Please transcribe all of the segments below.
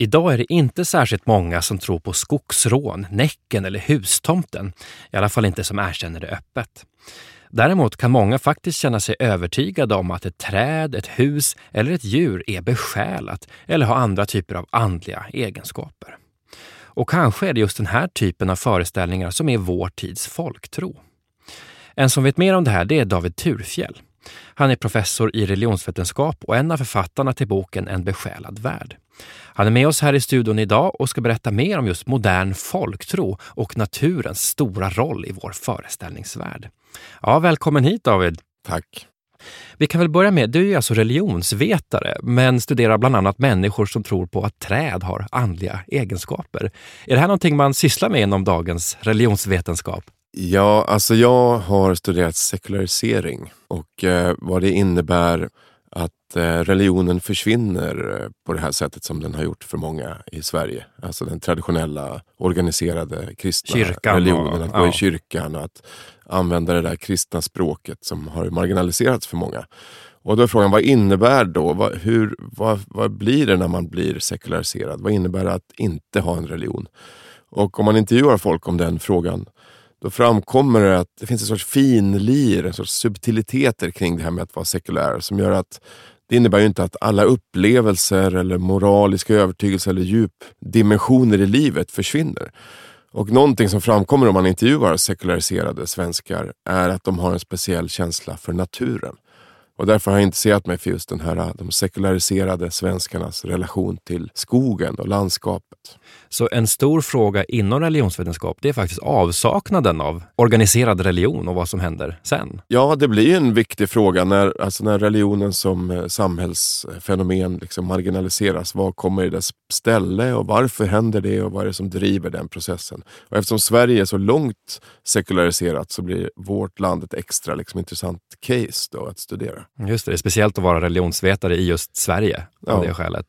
Idag är det inte särskilt många som tror på skogsrån, Näcken eller hustomten. I alla fall inte som erkänner det öppet. Däremot kan många faktiskt känna sig övertygade om att ett träd, ett hus eller ett djur är besjälat eller har andra typer av andliga egenskaper. Och kanske är det just den här typen av föreställningar som är vår tids folktro. En som vet mer om det här det är David Turfjell. Han är professor i religionsvetenskap och en av författarna till boken En besjälad värld. Han är med oss här i studion idag och ska berätta mer om just modern folktro och naturens stora roll i vår föreställningsvärld. Ja, välkommen hit David! Tack! Vi kan väl börja med, du är alltså religionsvetare men studerar bland annat människor som tror på att träd har andliga egenskaper. Är det här någonting man sysslar med inom dagens religionsvetenskap? Ja, alltså jag har studerat sekularisering och eh, vad det innebär att eh, religionen försvinner eh, på det här sättet som den har gjort för många i Sverige. Alltså den traditionella organiserade kristna Kyrkan religionen. och- att gå ja. i kyrkan och att använda det där kristna språket som har marginaliserats för många. Och då är frågan, vad innebär då? Vad, hur, vad, vad blir det när man blir sekulariserad? Vad innebär det att inte ha en religion? Och om man intervjuar folk om den frågan då framkommer det att det finns en sorts finlir, en sorts subtiliteter kring det här med att vara sekulär som gör att det innebär ju inte att alla upplevelser eller moraliska övertygelser eller djupdimensioner i livet försvinner. Och någonting som framkommer om man intervjuar sekulariserade svenskar är att de har en speciell känsla för naturen. Och därför har jag intresserat mig för just den här, de sekulariserade svenskarnas relation till skogen och landskapet. Så en stor fråga inom religionsvetenskap det är faktiskt avsaknaden av organiserad religion och vad som händer sen. Ja, det blir en viktig fråga när, alltså när religionen som eh, samhällsfenomen liksom marginaliseras. Vad kommer i dess ställe och varför händer det och vad är det som driver den processen? Och eftersom Sverige är så långt sekulariserat så blir vårt land ett extra liksom, intressant case då att studera. Just det, det är speciellt att vara religionsvetare i just Sverige av Ja. det skälet.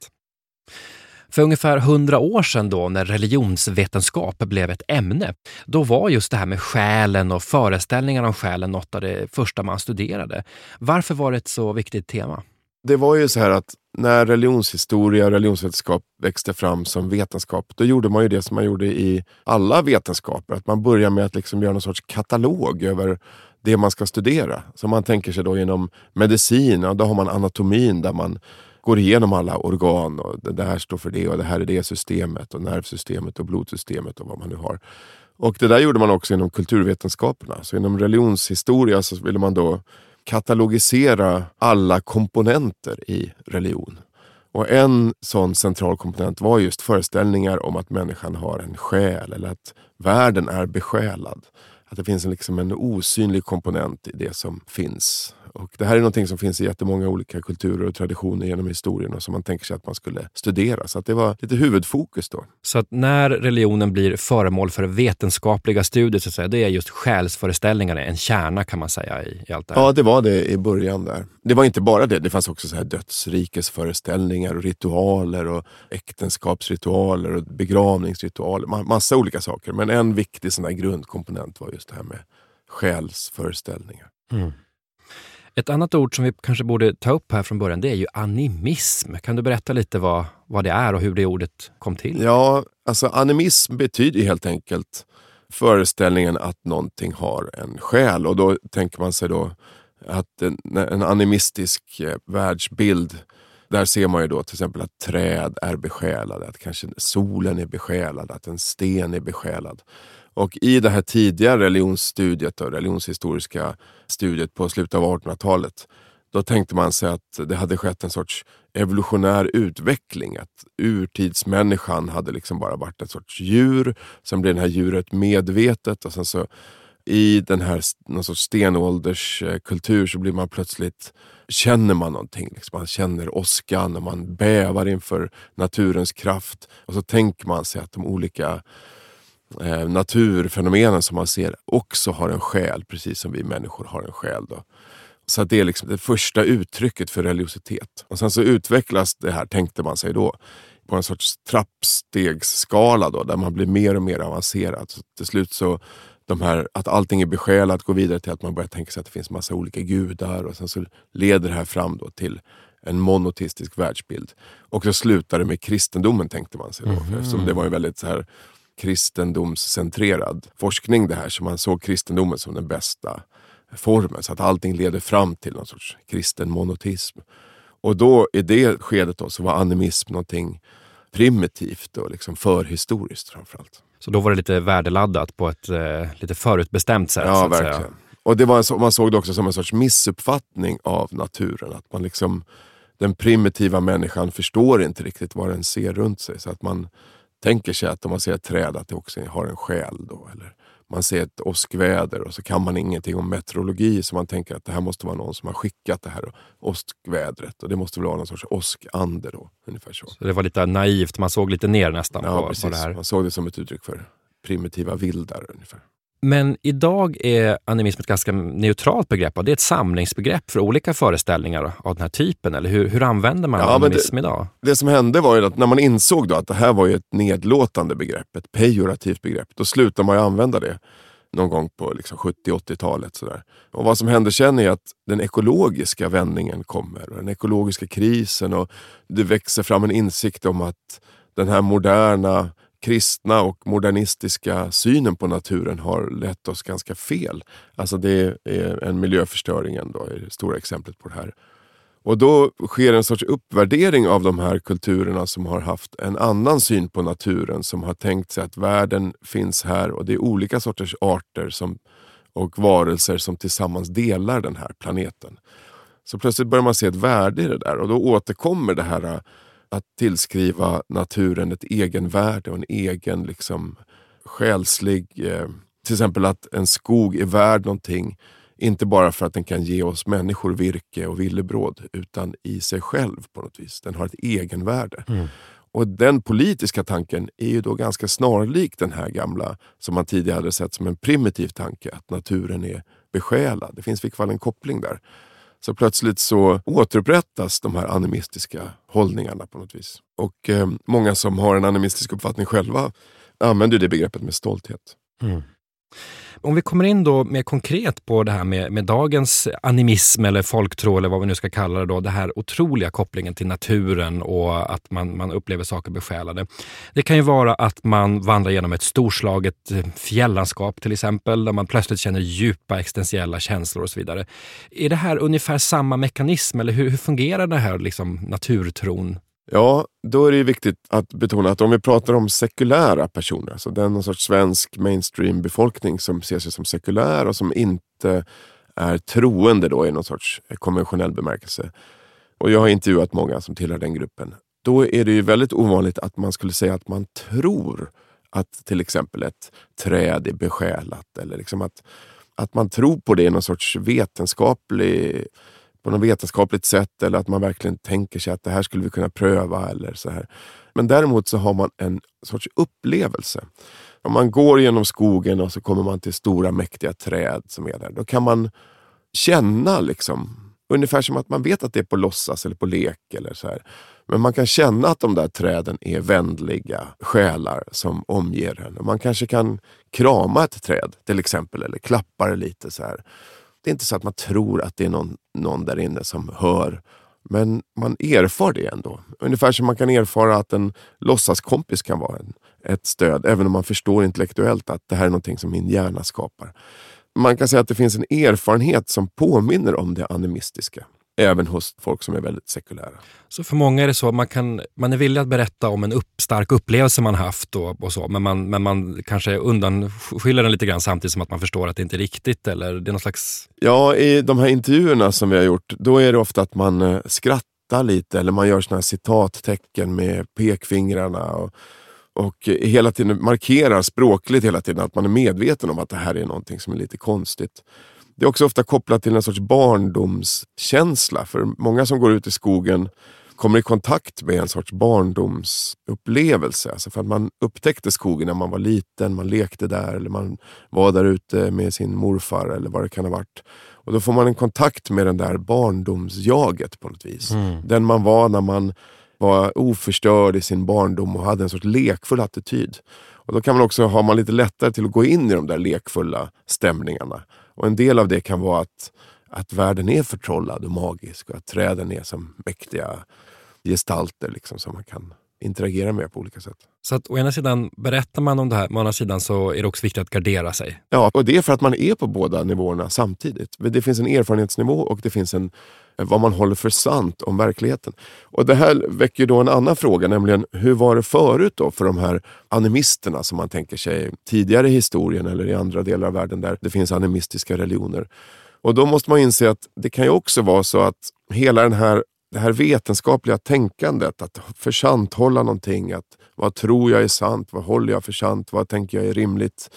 För ungefär hundra år sedan då, när religionsvetenskap blev ett ämne, då var just det här med själen och föreställningar om själen något av det första man studerade. Varför var det ett så viktigt tema? Det var ju så här att när religionshistoria och religionsvetenskap växte fram som vetenskap, då gjorde man ju det som man gjorde i alla vetenskaper. Att man börjar med att liksom göra någon sorts katalog över det man ska studera. Så man tänker sig då inom medicin, ja, då har man anatomin där man går igenom alla organ och det här står för det och det här är det systemet och nervsystemet och blodsystemet och vad man nu har. Och det där gjorde man också inom kulturvetenskaperna. Så inom religionshistoria så ville man då katalogisera alla komponenter i religion. Och en sån central komponent var just föreställningar om att människan har en själ eller att världen är besjälad. Att det finns en, liksom en osynlig komponent i det som finns. Och det här är någonting som finns i jättemånga olika kulturer och traditioner genom historien och som man tänker sig att man skulle studera. Så att det var lite huvudfokus då. Så att när religionen blir föremål för vetenskapliga studier, så att säga, det är just själsföreställningarna en kärna kan man säga i, i allt det här. Ja, det var det i början där. Det var inte bara det. Det fanns också så här dödsrikesföreställningar och ritualer och äktenskapsritualer och begravningsritualer. Ma- Massa olika saker. Men en viktig sån grundkomponent var just det här med själsföreställningar. Mm. Ett annat ord som vi kanske borde ta upp här från början, det är ju animism. Kan du berätta lite vad, vad det är och hur det ordet kom till? Ja, alltså animism betyder helt enkelt föreställningen att någonting har en själ. Och då tänker man sig då att en, en animistisk eh, världsbild där ser man ju då till exempel att träd är besjälade, att kanske solen är besjälad, att en sten är besjälad. Och i det här tidiga religionsstudiet och religionshistoriska studiet på slutet av 1800-talet då tänkte man sig att det hade skett en sorts evolutionär utveckling. Att urtidsmänniskan hade liksom bara varit ett sorts djur. Sen blev det här djuret medvetet och sen så i den här någon sorts stenålderskultur så blir man plötsligt känner man någonting. Liksom man känner åskan och man bävar inför naturens kraft. Och så tänker man sig att de olika eh, naturfenomenen som man ser också har en själ, precis som vi människor har en själ. Då. Så det är liksom det första uttrycket för religiositet. Och sen så utvecklas det här, tänkte man sig då, på en sorts trappstegsskala då, där man blir mer och mer avancerad. Så till slut så de här, att allting är besjälat går vidare till att man börjar tänka sig att det finns massa olika gudar och sen så leder det här fram då till en monoteistisk världsbild. Och så slutar det med kristendomen tänkte man sig då. Mm. Eftersom det var en väldigt så här kristendomscentrerad forskning det här. Så man såg kristendomen som den bästa formen. Så att allting leder fram till någon sorts kristen monoteism. Och då i det skedet då, så var animism någonting primitivt och liksom förhistoriskt framförallt. Så då var det lite värdeladdat på ett eh, lite förutbestämt sätt? Ja, verkligen. Säga. Och det var en, man såg det också som en sorts missuppfattning av naturen. Att man liksom, den primitiva människan förstår inte riktigt vad den ser runt sig. Så att man tänker sig att om man ser ett träd att det också har en själ. Då, eller man ser ett åskväder och så kan man ingenting om meteorologi så man tänker att det här måste vara någon som har skickat det här åskvädret och det måste väl vara någon sorts åskande då. Ungefär så. så det var lite naivt, man såg lite ner nästan ja, på, precis. på det här? man såg det som ett uttryck för primitiva vildar ungefär. Men idag är animism ett ganska neutralt begrepp. Det är ett samlingsbegrepp för olika föreställningar av den här typen. Eller hur, hur använder man ja, animism det, idag? Det som hände var ju att när man insåg då att det här var ju ett nedlåtande begrepp, ett pejorativt begrepp, då slutade man ju använda det någon gång på liksom 70-80-talet. Och vad som händer sen är att den ekologiska vändningen kommer, och den ekologiska krisen och det växer fram en insikt om att den här moderna kristna och modernistiska synen på naturen har lett oss ganska fel. Alltså det är en miljöförstöring ändå, är det stora exemplet på det här. Och då sker en sorts uppvärdering av de här kulturerna som har haft en annan syn på naturen, som har tänkt sig att världen finns här och det är olika sorters arter som, och varelser som tillsammans delar den här planeten. Så plötsligt börjar man se ett värde i det där och då återkommer det här att tillskriva naturen ett egenvärde och en egen liksom, själslig... Eh, till exempel att en skog är värd någonting, inte bara för att den kan ge oss människor virke och villebråd, utan i sig själv på något vis. Den har ett egenvärde. Mm. Och den politiska tanken är ju då ganska snarlik den här gamla, som man tidigare hade sett som en primitiv tanke, att naturen är besjälad. Det finns i fall en koppling där. Så plötsligt så återupprättas de här animistiska hållningarna på något vis. Och eh, många som har en animistisk uppfattning själva använder det begreppet med stolthet. Mm. Om vi kommer in då mer konkret på det här med, med dagens animism eller folktro eller vad vi nu ska kalla det då. Det här otroliga kopplingen till naturen och att man, man upplever saker besjälade. Det kan ju vara att man vandrar genom ett storslaget eh, fjällandskap till exempel, där man plötsligt känner djupa existentiella känslor och så vidare. Är det här ungefär samma mekanism eller hur, hur fungerar den här liksom, naturtron Ja, då är det viktigt att betona att om vi pratar om sekulära personer, alltså den någon sorts svensk mainstream befolkning som ser sig som sekulär och som inte är troende då i någon sorts konventionell bemärkelse. Och jag har intervjuat många som tillhör den gruppen. Då är det ju väldigt ovanligt att man skulle säga att man tror att till exempel ett träd är besjälat. Eller liksom att, att man tror på det i någon sorts vetenskaplig på något vetenskapligt sätt eller att man verkligen tänker sig att det här skulle vi kunna pröva. eller så här. Men däremot så har man en sorts upplevelse. Om man går genom skogen och så kommer man till stora mäktiga träd som är där. Då kan man känna liksom, ungefär som att man vet att det är på låtsas eller på lek. eller så här. Men man kan känna att de där träden är vänliga själar som omger en. Man kanske kan krama ett träd till exempel eller klappa det lite. så här. Det är inte så att man tror att det är någon, någon där inne som hör. Men man erfar det ändå. Ungefär som man kan erfara att en låtsaskompis kan vara en, ett stöd. Även om man förstår intellektuellt att det här är någonting som min hjärna skapar. Man kan säga att det finns en erfarenhet som påminner om det animistiska. Även hos folk som är väldigt sekulära. Så för många är det så att man, kan, man är villig att berätta om en upp, stark upplevelse man haft och, och så, men man, men man kanske undanskyller den lite grann samtidigt som att man förstår att det inte är riktigt? Eller det är någon slags... Ja, i de här intervjuerna som vi har gjort, då är det ofta att man eh, skrattar lite eller man gör såna här citattecken med pekfingrarna. Och, och hela tiden markerar språkligt hela tiden att man är medveten om att det här är någonting som är lite konstigt. Det är också ofta kopplat till en sorts barndomskänsla. För många som går ut i skogen kommer i kontakt med en sorts barndomsupplevelse. Alltså för att man upptäckte skogen när man var liten, man lekte där eller man var där ute med sin morfar eller vad det kan ha varit. Och Då får man en kontakt med den där barndomsjaget på något vis. Mm. Den man var när man var oförstörd i sin barndom och hade en sorts lekfull attityd. Och Då kan man också ha man lite lättare till att gå in i de där lekfulla stämningarna. Och En del av det kan vara att, att världen är förtrollad och magisk och att träden är som mäktiga gestalter liksom, som man kan interagera med på olika sätt. Så att å ena sidan berättar man om det här, men å andra sidan så är det också viktigt att gardera sig. Ja, och det är för att man är på båda nivåerna samtidigt. Det finns en erfarenhetsnivå och det finns en vad man håller för sant om verkligheten. Och Det här väcker då en annan fråga, nämligen hur var det förut då för de här animisterna som man tänker sig tidigare i historien eller i andra delar av världen där det finns animistiska religioner. Och Då måste man inse att det kan ju också vara så att hela den här det här vetenskapliga tänkandet, att försanthålla någonting, att vad tror jag är sant, vad håller jag för sant, vad tänker jag är rimligt.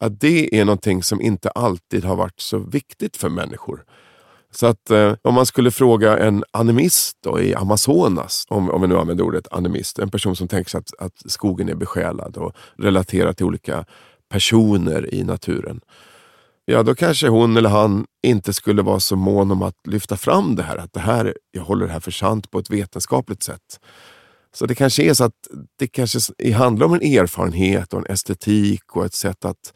Att det är någonting som inte alltid har varit så viktigt för människor. Så att eh, om man skulle fråga en animist då, i Amazonas, om, om vi nu använder ordet animist, en person som tänker sig att, att skogen är besjälad och relaterar till olika personer i naturen ja då kanske hon eller han inte skulle vara så mån om att lyfta fram det här. Att det här, jag håller det här för sant på ett vetenskapligt sätt. Så det kanske är så att det kanske handlar om en erfarenhet och en estetik och ett sätt att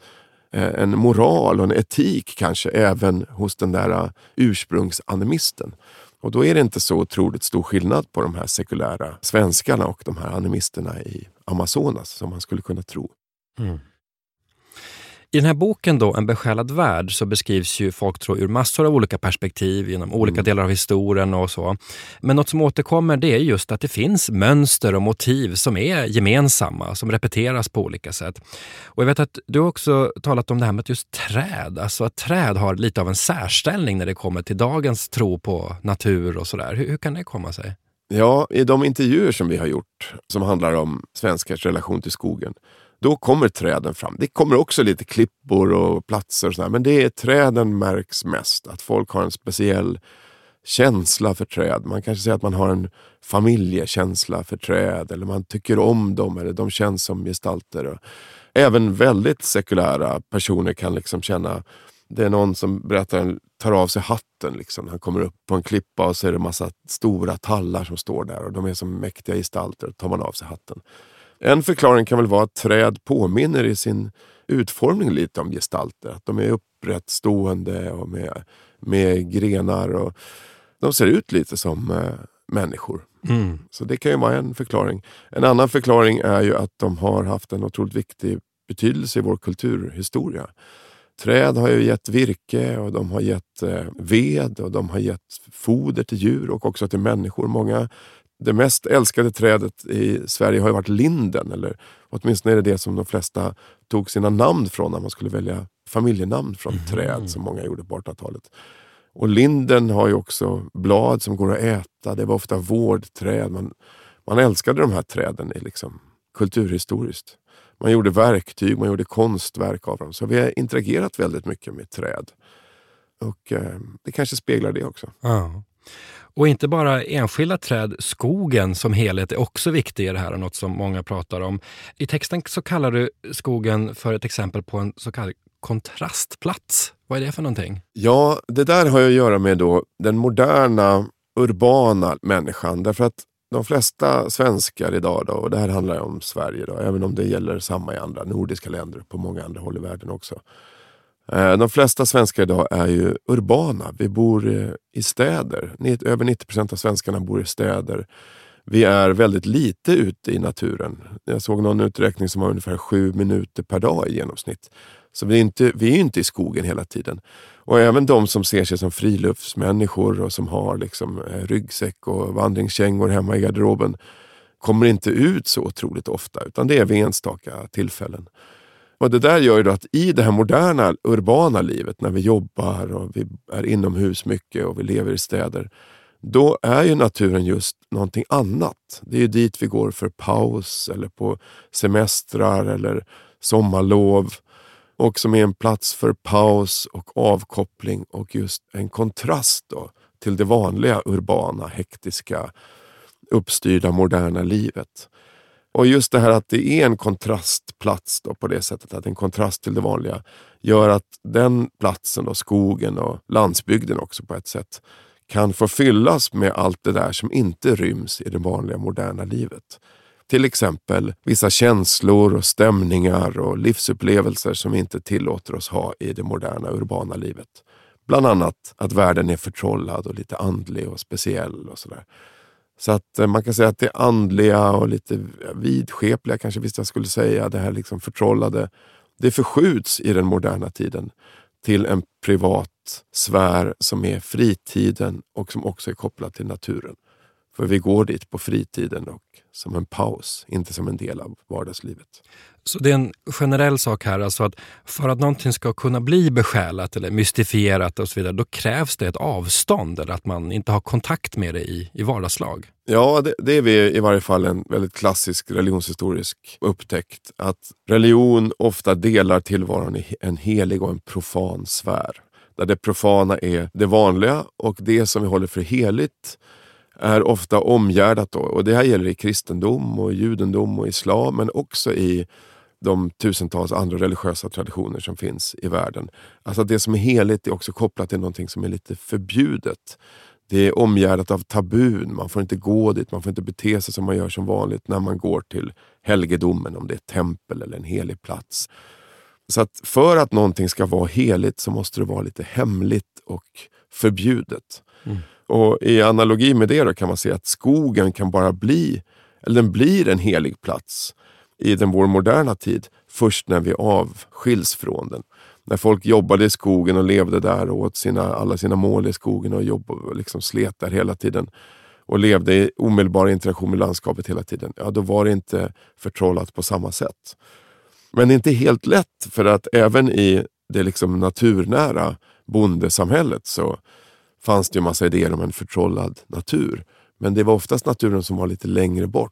eh, en moral och en etik kanske även hos den där eh, ursprungsanimisten. Och då är det inte så otroligt stor skillnad på de här sekulära svenskarna och de här animisterna i Amazonas som man skulle kunna tro. Mm. I den här boken då, En besjälad värld, så beskrivs ju folktro ur massor av olika perspektiv, genom olika mm. delar av historien och så. Men något som återkommer det är just att det finns mönster och motiv som är gemensamma, som repeteras på olika sätt. Och jag vet att du också talat om det här med just träd, alltså att träd har lite av en särställning när det kommer till dagens tro på natur och sådär. Hur, hur kan det komma sig? Ja, i de intervjuer som vi har gjort som handlar om svenskars relation till skogen då kommer träden fram. Det kommer också lite klippor och platser och sådär, men det är träden märks mest. Att folk har en speciell känsla för träd. Man kanske säger att man har en familjekänsla för träd eller man tycker om dem eller de känns som gestalter. Även väldigt sekulära personer kan liksom känna det är någon som berättar, tar av sig hatten. Liksom. Han kommer upp på en klippa och så är det massa stora tallar som står där och de är som mäktiga gestalter. Då tar man av sig hatten. En förklaring kan väl vara att träd påminner i sin utformning lite om gestalter. Att de är upprättstående och med, med grenar. Och de ser ut lite som eh, människor. Mm. Så det kan ju vara en förklaring. En annan förklaring är ju att de har haft en otroligt viktig betydelse i vår kulturhistoria. Träd har ju gett virke och de har gett eh, ved och de har gett foder till djur och också till människor. Många det mest älskade trädet i Sverige har ju varit linden. Eller åtminstone är det det som de flesta tog sina namn från när man skulle välja familjenamn från mm. träd som många gjorde på 1800-talet. Och linden har ju också blad som går att äta. Det var ofta vårdträd. Man, man älskade de här träden liksom, kulturhistoriskt. Man gjorde verktyg, man gjorde konstverk av dem. Så vi har interagerat väldigt mycket med träd. Och eh, det kanske speglar det också. Ja. Och inte bara enskilda träd, skogen som helhet är också viktig i det här, och något som många pratar om. I texten så kallar du skogen för ett exempel på en så kallad kontrastplats. Vad är det för någonting? Ja, det där har att göra med då den moderna urbana människan. Därför att de flesta svenskar idag, då, och det här handlar om Sverige, då, även om det gäller samma i andra nordiska länder på många andra håll i världen också Eh, Eh, de flesta svenskar idag är ju urbana. Vi bor eh, i städer. Över 90 procent av svenskarna bor i städer. Vi är väldigt lite ute i naturen. Jag såg någon uträkning som var ungefär sju minuter per dag i genomsnitt. Så vi är, inte, vi är inte i skogen hela tiden. Och även de som ser sig som friluftsmänniskor och som har liksom eh, ryggsäck och vandringskängor hemma i garderoben kommer inte ut så otroligt ofta, utan det är vid enstaka tillfällen. Och Det där gör ju att i det här moderna urbana livet, när vi jobbar och vi är inomhus mycket och vi lever i städer, då är ju naturen just någonting annat. Det är ju dit vi går för paus eller på semestrar eller sommarlov. Och som är en plats för paus och avkoppling och just en kontrast då till det vanliga urbana, hektiska uppstyrda moderna livet. Och just det här att det är en kontrastplats då på det sättet, att en kontrast till det vanliga, gör att den platsen, då, skogen och landsbygden också på ett sätt, kan få fyllas med allt det där som inte ryms i det vanliga moderna livet. Till exempel vissa känslor och stämningar och livsupplevelser som vi inte tillåter oss ha i det moderna urbana livet. Bland annat att världen är förtrollad och lite andlig och speciell och sådär. Så att eh, man kan säga att det andliga och lite vidskepliga kanske visst jag skulle säga, det här liksom förtrollade, det förskjuts i den moderna tiden till en privat sfär som är fritiden och som också är kopplad till naturen. För vi går dit på fritiden och som en paus, inte som en del av vardagslivet. Så det är en generell sak här, alltså att för att någonting ska kunna bli besjälat eller mystifierat och så vidare, då krävs det ett avstånd eller att man inte har kontakt med det i, i vardagslag. Ja, det, det är vi i varje fall en väldigt klassisk religionshistorisk upptäckt. Att religion ofta delar tillvaron i en helig och en profan sfär. Där det profana är det vanliga och det som vi håller för heligt är ofta omgärdat. Då. Och det här gäller i kristendom, och judendom och islam men också i de tusentals andra religiösa traditioner som finns i världen. Alltså det som är heligt är också kopplat till någonting som är lite förbjudet. Det är omgärdat av tabun, man får inte gå dit, man får inte bete sig som man gör som vanligt när man går till helgedomen, om det är ett tempel eller en helig plats. Så att för att någonting ska vara heligt så måste det vara lite hemligt och förbjudet. Mm. Och I analogi med det kan man säga att skogen kan bara bli, eller den blir en helig plats i den vår moderna tid först när vi avskiljs från den. När folk jobbade i skogen och levde där och åt sina, alla sina mål i skogen och jobbade, liksom slet där hela tiden och levde i omedelbar interaktion med landskapet hela tiden. Ja, då var det inte förtrollat på samma sätt. Men det är inte helt lätt för att även i det liksom naturnära bondesamhället så fanns det ju massa idéer om en förtrollad natur. Men det var oftast naturen som var lite längre bort,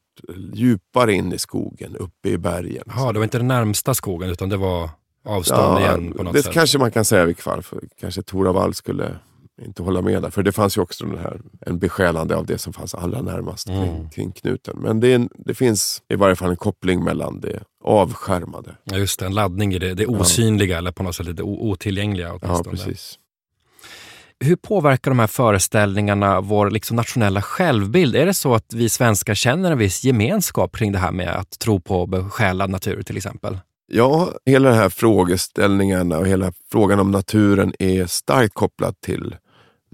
djupare in i skogen, uppe i bergen. Ja, det var inte den närmsta skogen utan det var avstånd ja, igen på något det sätt? Det kanske man kan säga i fall. För kanske Tora Wall skulle inte hålla med där. För det fanns ju också den här, en besjälande av det som fanns allra närmast mm. kring, kring, knuten. Men det, en, det, finns i varje fall en koppling mellan det avskärmade. Ja, just det, en laddning i det, det osynliga ja. eller på något sätt lite otillgängliga. Ja, precis. Hur påverkar de här föreställningarna vår liksom nationella självbild? Är det så att vi svenskar känner en viss gemenskap kring det här med att tro på besjälad natur till exempel? Ja, hela den här frågeställningarna och hela frågan om naturen är starkt kopplad till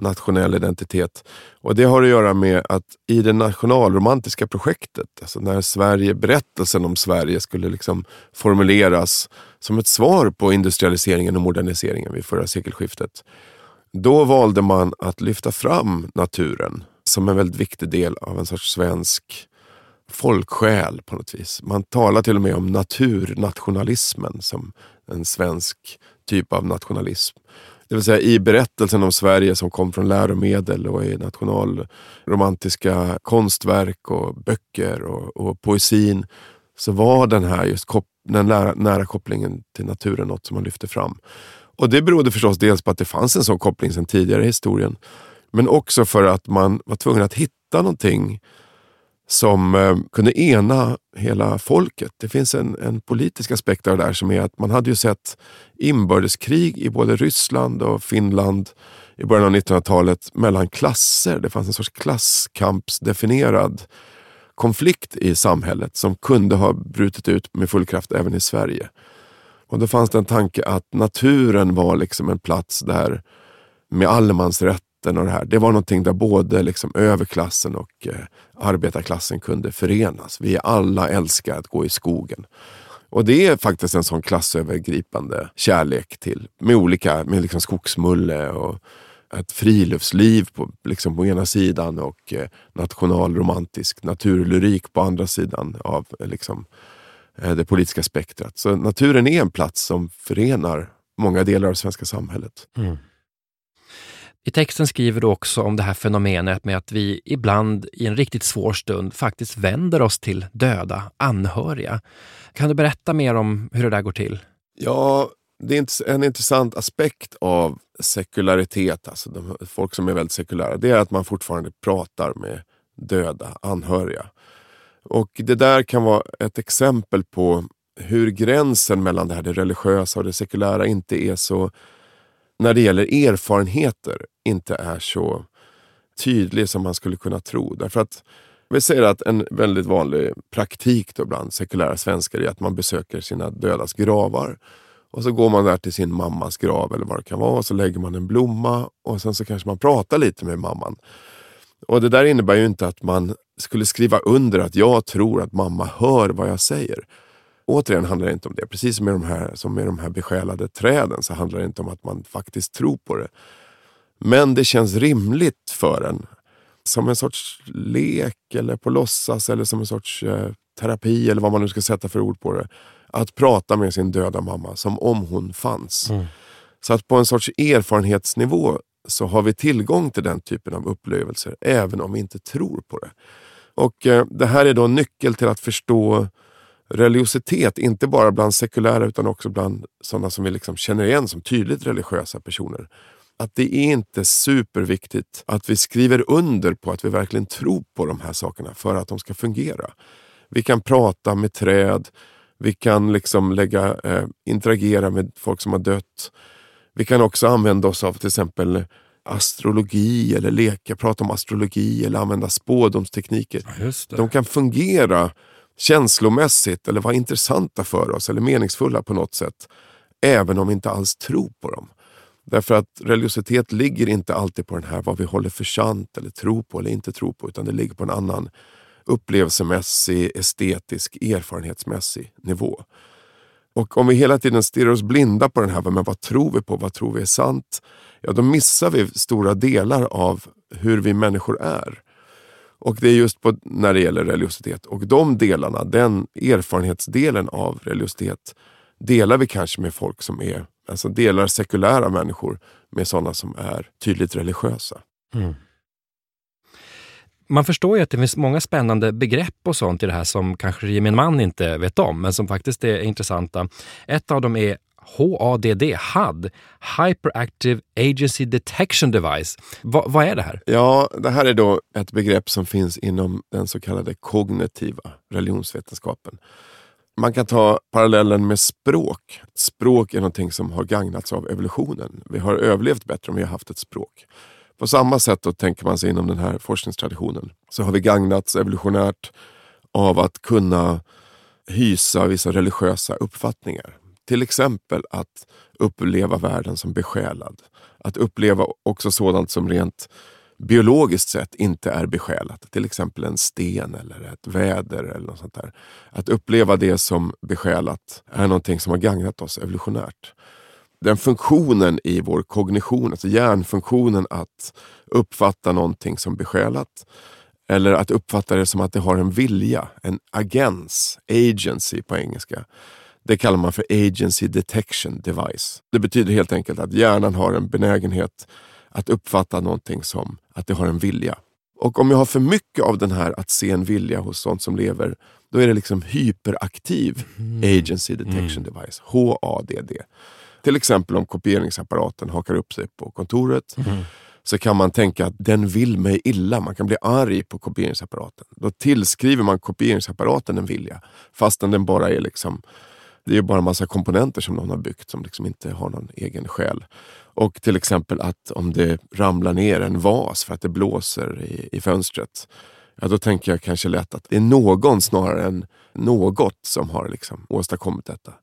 nationell identitet. Och Det har att göra med att i det nationalromantiska projektet, alltså när Sverige, berättelsen om Sverige skulle liksom formuleras som ett svar på industrialiseringen och moderniseringen vid förra sekelskiftet. Då valde man att lyfta fram naturen som en väldigt viktig del av en sorts svensk folksjäl på något vis. Man talar till och med om naturnationalismen som en svensk typ av nationalism. Det vill säga i berättelsen om Sverige som kom från läromedel och i nationalromantiska konstverk och böcker och, och poesin så var den här just kop den nära, nära kopplingen till naturen något som man lyfte fram. Och det berodde förstås dels på att det fanns en sån koppling sedan tidigare i historien. Men också för att man var tvungen att hitta någonting som eh, kunde ena hela folket. Det finns en, en politisk aspekt av det där som är att man hade ju sett inbördeskrig i både Ryssland och Finland i början av 1900-talet mellan klasser. Det fanns en sorts klasskampsdefinierad konflikt i samhället som kunde ha brutit ut med full kraft även i Sverige. Och då fanns det en tanke att naturen var liksom en plats där med allemansrätten och det här. Det var någonting där både liksom överklassen och eh, arbetarklassen kunde förenas. Vi alla älskar att gå i skogen. Och det är faktiskt en sån klassövergripande kärlek till med olika, med liksom skogsmulle och ett friluftsliv på, liksom på ena sidan och eh, nationalromantisk naturlyrik på andra sidan av eh, liksom, Eh, det politiska spektrat. Så naturen är en plats som förenar många delar av det svenska samhället. Mm. I texten skriver du också om det här fenomenet med att vi ibland i en riktigt svår stund faktiskt vänder oss till döda anhöriga. Kan du berätta mer om hur det där går till? Ja, det är en intressant aspekt av sekularitet, alltså de, folk som är väldigt sekulära, det är att man fortfarande pratar med döda anhöriga. Och det där kan vara ett exempel på hur gränsen mellan det här det religiösa och det sekulära inte är så, när det gäller erfarenheter, inte är så tydlig som man skulle kunna tro. Därför att vi säger att en väldigt vanlig praktik då bland sekulära svenskar är att man besöker sina dödas gravar. Och så går man där till sin mammas grav eller vad det kan vara och så lägger man en blomma och sen så kanske man pratar lite med mamman. Och Det där innebär ju inte att man skulle skriva under att jag tror att mamma hör vad jag säger. Återigen handlar det inte om det. Precis som med de här, som med de här besjälade träden så handlar det inte om att man faktiskt tror på det. Men det känns rimligt för en som en sorts lek eller på låtsas eller som en sorts eh, terapi eller vad man nu ska sätta för ord på det. Att prata med sin döda mamma som om hon fanns. Mm. Så att på en sorts erfarenhetsnivå så har vi tillgång till den typen av upplevelser även om vi inte tror på det. Och eh, Det här är då en nyckel till att förstå religiositet, inte bara bland sekulära utan också bland sådana som vi liksom känner igen som tydligt religiösa personer att det är inte superviktigt att vi skriver under på att vi verkligen tror på de här sakerna för att de ska fungera. Vi kan prata med träd, vi kan liksom lägga, eh, interagera med folk som har dött. Vi kan också använda oss av till exempel astrologi eller leka, prata om astrologi eller använda spådomstekniker. Ja, de kan fungera känslomässigt eller vara intressanta för oss eller meningsfulla på något sätt. Även om vi inte alls tror på dem. Därför att religiositet ligger inte alltid på den här vad vi håller för sant eller tror på eller inte tror på. Utan det ligger på en annan upplevelsemässig, estetisk, erfarenhetsmässig nivå. Och om vi hela tiden stirrar oss blinda på den här, men vad tror vi på, vad tror vi är sant? Ja, då missar vi stora delar av hur vi människor är. Och det är just på, när det gäller religiositet. Och de delarna, den erfarenhetsdelen av religiositet, delar vi kanske med folk som är alltså delar sekulära människor med sådana som är tydligt religiösa. Mm. Man förstår ju att det finns många spännande begrepp och sånt i det här som kanske gemene man inte vet om, men som faktiskt är intressanta. Ett av dem är HADD, HAD, Hyperactive Agency Detection Device. Va, vad är det här? Ja, det här är då ett begrepp som finns inom den så kallade kognitiva religionsvetenskapen. Man kan ta parallellen med språk. Språk är någonting som har gagnats av evolutionen. Vi har överlevt bättre om vi har haft ett språk. På samma sätt då tänker man sig inom den här forskningstraditionen så har vi gagnats evolutionärt av att kunna hysa vissa religiösa uppfattningar. Till exempel att uppleva världen som besjälad. Att uppleva också sådant som rent biologiskt sett inte är besjälat. Till exempel en sten eller ett väder eller något sånt där. Att uppleva det som besjälat är någonting som har gagnat oss evolutionärt. Den funktionen i vår kognition, alltså hjärnfunktionen att uppfatta någonting som besjälat eller att uppfatta det som att det har en vilja, en agens, agency på engelska. Det kallar man för agency detection device. Det betyder helt enkelt att hjärnan har en benägenhet att uppfatta någonting som att det har en vilja. Och om jag har för mycket av den här att se en vilja hos sånt som lever, då är det liksom hyperaktiv mm. agency detection mm. device, HADD. Till exempel om kopieringsapparaten hakar upp sig på kontoret mm. så kan man tänka att den vill mig illa. Man kan bli arg på kopieringsapparaten. Då tillskriver man kopieringsapparaten en vilja fastän den bara är liksom det är bara en massa komponenter som någon har byggt som liksom inte har någon egen själ. Och till exempel att om det ramlar ner en vas för att det blåser i, i fönstret. Ja, då tänker jag kanske lätt att det är någon snarare än något som har liksom åstadkommit detta.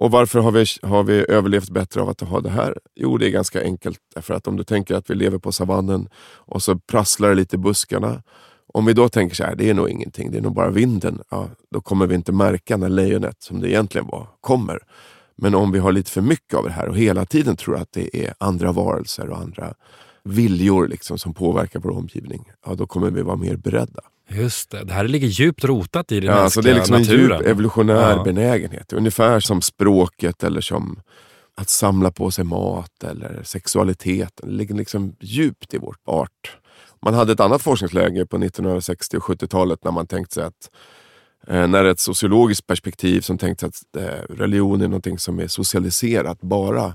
Och varför har vi, har vi överlevt bättre av att ha det här? Jo, det är ganska enkelt. Därför att om du tänker att vi lever på savannen och så prasslar det lite i buskarna om vi då tänker så här, det är nog ingenting, det är nog bara vinden. Ja, då kommer vi inte märka när lejonet, som det egentligen var, kommer. Men om vi har lite för mycket av det här och hela tiden tror att det är andra varelser och andra viljor liksom, som påverkar vår omgivning, ja, då kommer vi vara mer beredda. Just det, det här ligger djupt rotat i den ja, mänskliga naturen. Det är liksom naturen. en djup evolutionär ja. benägenhet. Ungefär som språket eller som att samla på sig mat eller sexualiteten. Det ligger liksom djupt i vår art. Man hade ett annat forskningsläge på 1960 och 70-talet när man tänkte sig att eh, när ett sociologiskt perspektiv som tänkte att eh, religion är något som är socialiserat bara.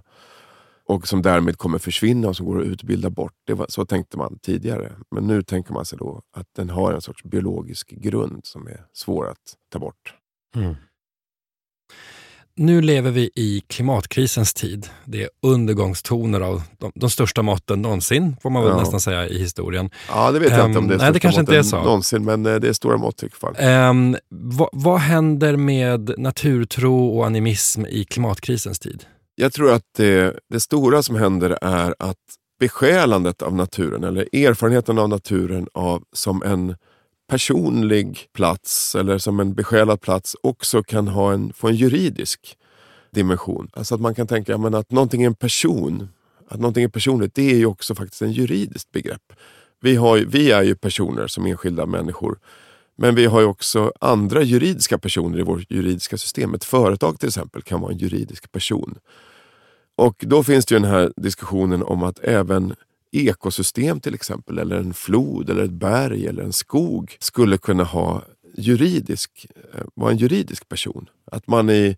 och som därmed kommer försvinna och som går att utbilda bort. Det var, så tänkte man tidigare. Men nu tänker man sig då att den har en sorts biologisk grund som är svår att ta bort. Mm. Nu lever vi i klimatkrisens tid. Det är undergångstoner av de, de största måtten någonsin, får man väl ja. nästan säga, i historien. Ja, det vet jag um, inte om det är nej, det kanske inte är så. någonsin, men eh, det är stora mått i alla fall. Um, vad, vad händer med naturtro och animism i klimatkrisens tid? Jag tror att det, det stora som händer är att besjälandet av naturen, eller erfarenheten av naturen av, som en personlig plats eller som en besjälad plats också kan ha en, få en juridisk dimension. Alltså att man kan tänka men att någonting är en person, att någonting är personligt, det är ju också faktiskt en juridiskt begrepp. Vi, har, vi är ju personer som enskilda människor. Men vi har ju också andra juridiska personer i vårt juridiska system. Ett företag till exempel kan vara en juridisk person. Och då finns det ju den här diskussionen om att även ekosystem till exempel, eller en flod, eller ett berg eller en skog skulle kunna ha juridisk, eh, vara en juridisk person. Att man i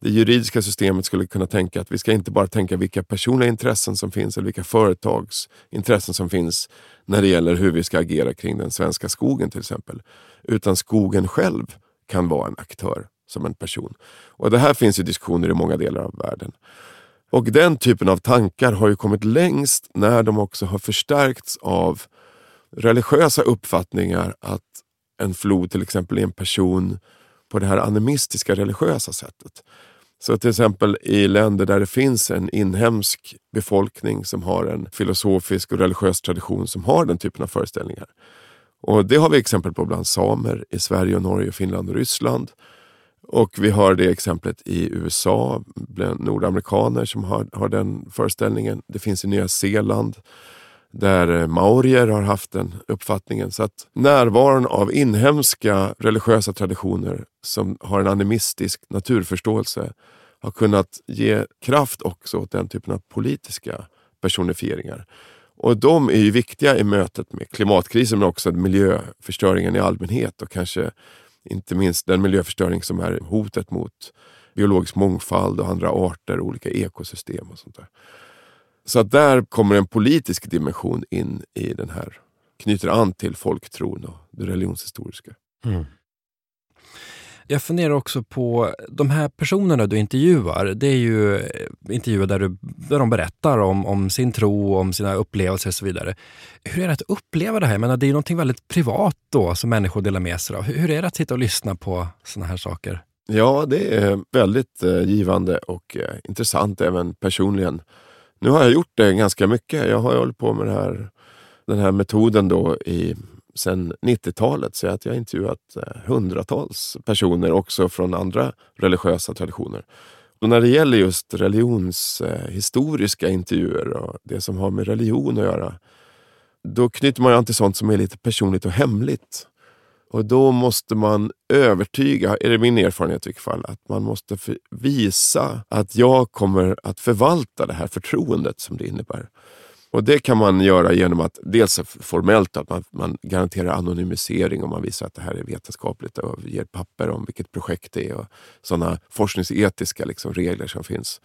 det juridiska systemet skulle kunna tänka att vi ska inte bara tänka vilka personliga intressen som finns eller vilka företagsintressen som finns när det gäller hur vi ska agera kring den svenska skogen till exempel. Utan skogen själv kan vara en aktör som en person. Och Det här finns ju diskussioner i många delar av världen. Och den typen av tankar har ju kommit längst när de också har förstärkts av religiösa uppfattningar att en flod till exempel är en person på det här animistiska religiösa sättet. Så till exempel i länder där det finns en inhemsk befolkning som har en filosofisk och religiös tradition som har den typen av föreställningar. Och Det har vi exempel på bland samer i Sverige, Norge, Finland och Ryssland. Och vi har det exemplet i USA, bland nordamerikaner som har, har den föreställningen. Det finns i Nya Zeeland där eh, maorier har haft den uppfattningen. Så att närvaron av inhemska religiösa traditioner som har en animistisk naturförståelse har kunnat ge kraft också åt den typen av politiska personifieringar. Och de är ju viktiga i mötet med klimatkrisen men också miljöförstöringen i allmänhet och kanske inte minst den miljöförstöring som är hotet mot biologisk mångfald och andra arter, olika ekosystem och sånt där. Så att där kommer en politisk dimension in i den här, knyter an till folktron och det religionshistoriska. Mm. Jag funderar också på de här personerna du intervjuar. Det är ju eh, intervjuer där, du, där de berättar om, om sin tro, om sina upplevelser och så vidare. Hur är det att uppleva det här? Jag menar, det är ju någonting väldigt privat då som människor delar med sig av. Hur är det att sitta och lyssna på sådana här saker? Ja, det är väldigt eh, givande och eh, intressant även personligen. Nu har jag gjort det ganska mycket. Jag har hållit på med här, den här metoden då i sedan 90-talet. Så att jag har intervjuat eh, hundratals personer också från andra religiösa traditioner. Och när det gäller just religionshistoriska intervjuer och det som har med religion att göra, då knyter man an till sånt som är lite personligt och hemligt. Och då måste man övertyga, är det min erfarenhet i vilket fall, att man måste visa att jag kommer att förvalta det här förtroendet som det innebär. Och Det kan man göra genom att dels formellt att man, man garanterar anonymisering om man visar att det här är vetenskapligt och ger papper om vilket projekt det är och sådana forskningsetiska liksom, regler som finns.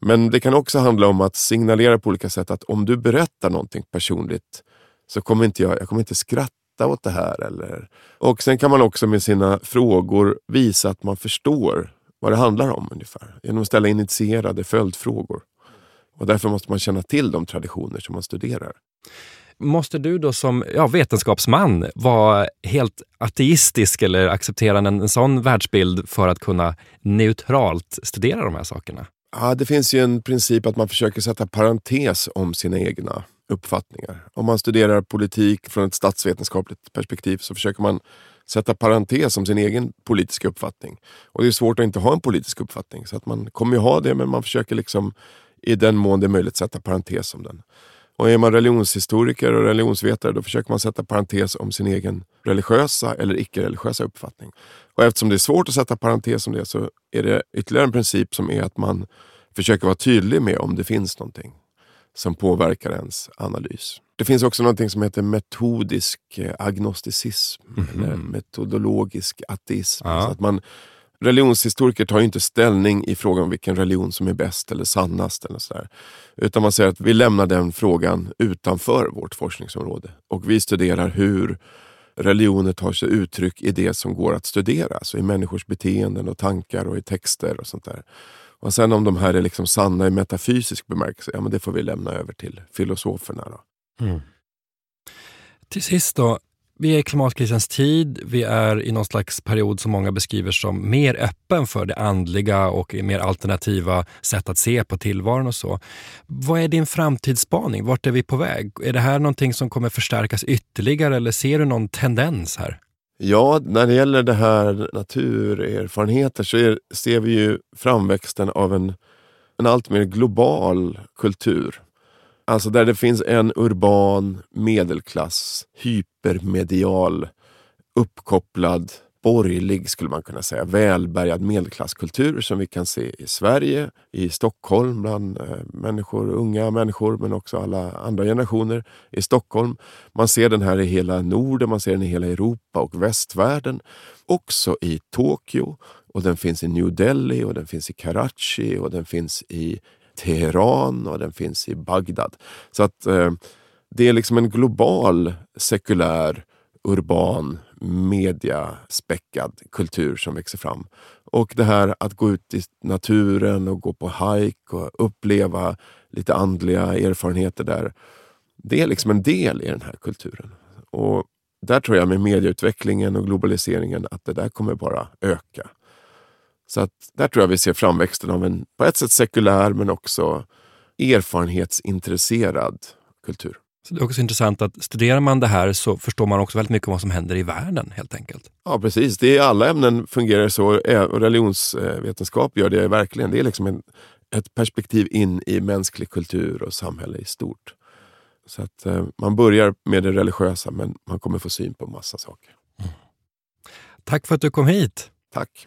Men det kan också handla om att signalera på olika sätt att om du berättar någonting personligt så kommer inte jag, jag kommer inte skratta åt det här. Eller... Och Sen kan man också med sina frågor visa att man förstår vad det handlar om ungefär. Genom att ställa initierade följdfrågor. Och därför måste man känna till de traditioner som man studerar. Måste du då som ja, vetenskapsman vara helt ateistisk eller acceptera en, en sån världsbild för att kunna neutralt studera de här sakerna? Ja, det finns ju en princip att man försöker sätta parentes om sina egna uppfattningar. Om man studerar politik från ett statsvetenskapligt perspektiv så försöker man sätta parentes om sin egen politiska uppfattning. Och det är svårt att inte ha en politisk uppfattning. Så att man kommer ju ha det men man försöker liksom i den mån det är möjligt sätta parentes om den. Och är man religionshistoriker och religionsvetare då försöker man sätta parentes om sin egen religiösa eller icke-religiösa uppfattning. Och eftersom det är svårt att sätta parentes om det så är det ytterligare en princip som är att man försöker vara tydlig med om det finns någonting som påverkar ens analys. Det finns också någonting som heter metodisk agnosticism, mm -hmm. eller metodologisk ateism. Ja. Så att man religionshistoriker tar ju inte ställning i frågan om vilken religion som är bäst eller sannast. Eller så där. Utan man säger att vi lämnar den frågan utanför vårt forskningsområde. Och vi studerar hur religioner tar sig uttryck i det som går att studera. Alltså i människors beteenden och tankar och i texter och sånt där. Och sen om de här är liksom sanna i metafysisk bemärkelse, ja men det får vi lämna över till filosoferna. Då. Mm. Till sist då, vi är i klimatkrisens tid. Vi är i någon slags period som många beskriver som mer öppen för det andliga och mer alternativa sätt att se på tillvaron och så. Vad är din framtidsspaning? Vart är vi på väg? Är det här någonting som kommer förstärkas ytterligare eller ser du någon tendens här? Ja, när det gäller det här naturerfarenheter så är, ser vi ju framväxten av en, en allt mer global kultur. Alltså där det finns en urban medelklass, hypermedial, uppkopplad, borgerlig skulle man kunna säga, välbärgad medelklasskultur som vi kan se i Sverige, i Stockholm bland eh, människor, unga människor men också alla andra generationer i Stockholm. Man ser den här i hela Norden, man ser den i hela Europa och västvärlden. Också i Tokyo och den finns i New Delhi och den finns i Karachi och den finns i Teheran och den finns i Bagdad. Så att eh, det är liksom en global sekulär, urban, mediaspäckad kultur som växer fram. Och det här att gå ut i naturen och gå på hike och uppleva lite andliga erfarenheter där. Det är liksom en del i den här kulturen. Och där tror jag med medieutvecklingen och globaliseringen att det där kommer bara öka. Så att där tror jag vi ser framväxten av en på ett sätt sekulär men också erfarenhetsintresserad kultur. Så det är också intressant att studerar man det här så förstår man också väldigt mycket om vad som händer i världen helt enkelt. Ja precis, det är, alla ämnen fungerar så och religionsvetenskap gör det verkligen. Det är liksom en, ett perspektiv in i mänsklig kultur och samhälle i stort. Så att eh, man börjar med det religiösa men man kommer få syn på massa saker. Mm. Tack för att du kom hit. Tack.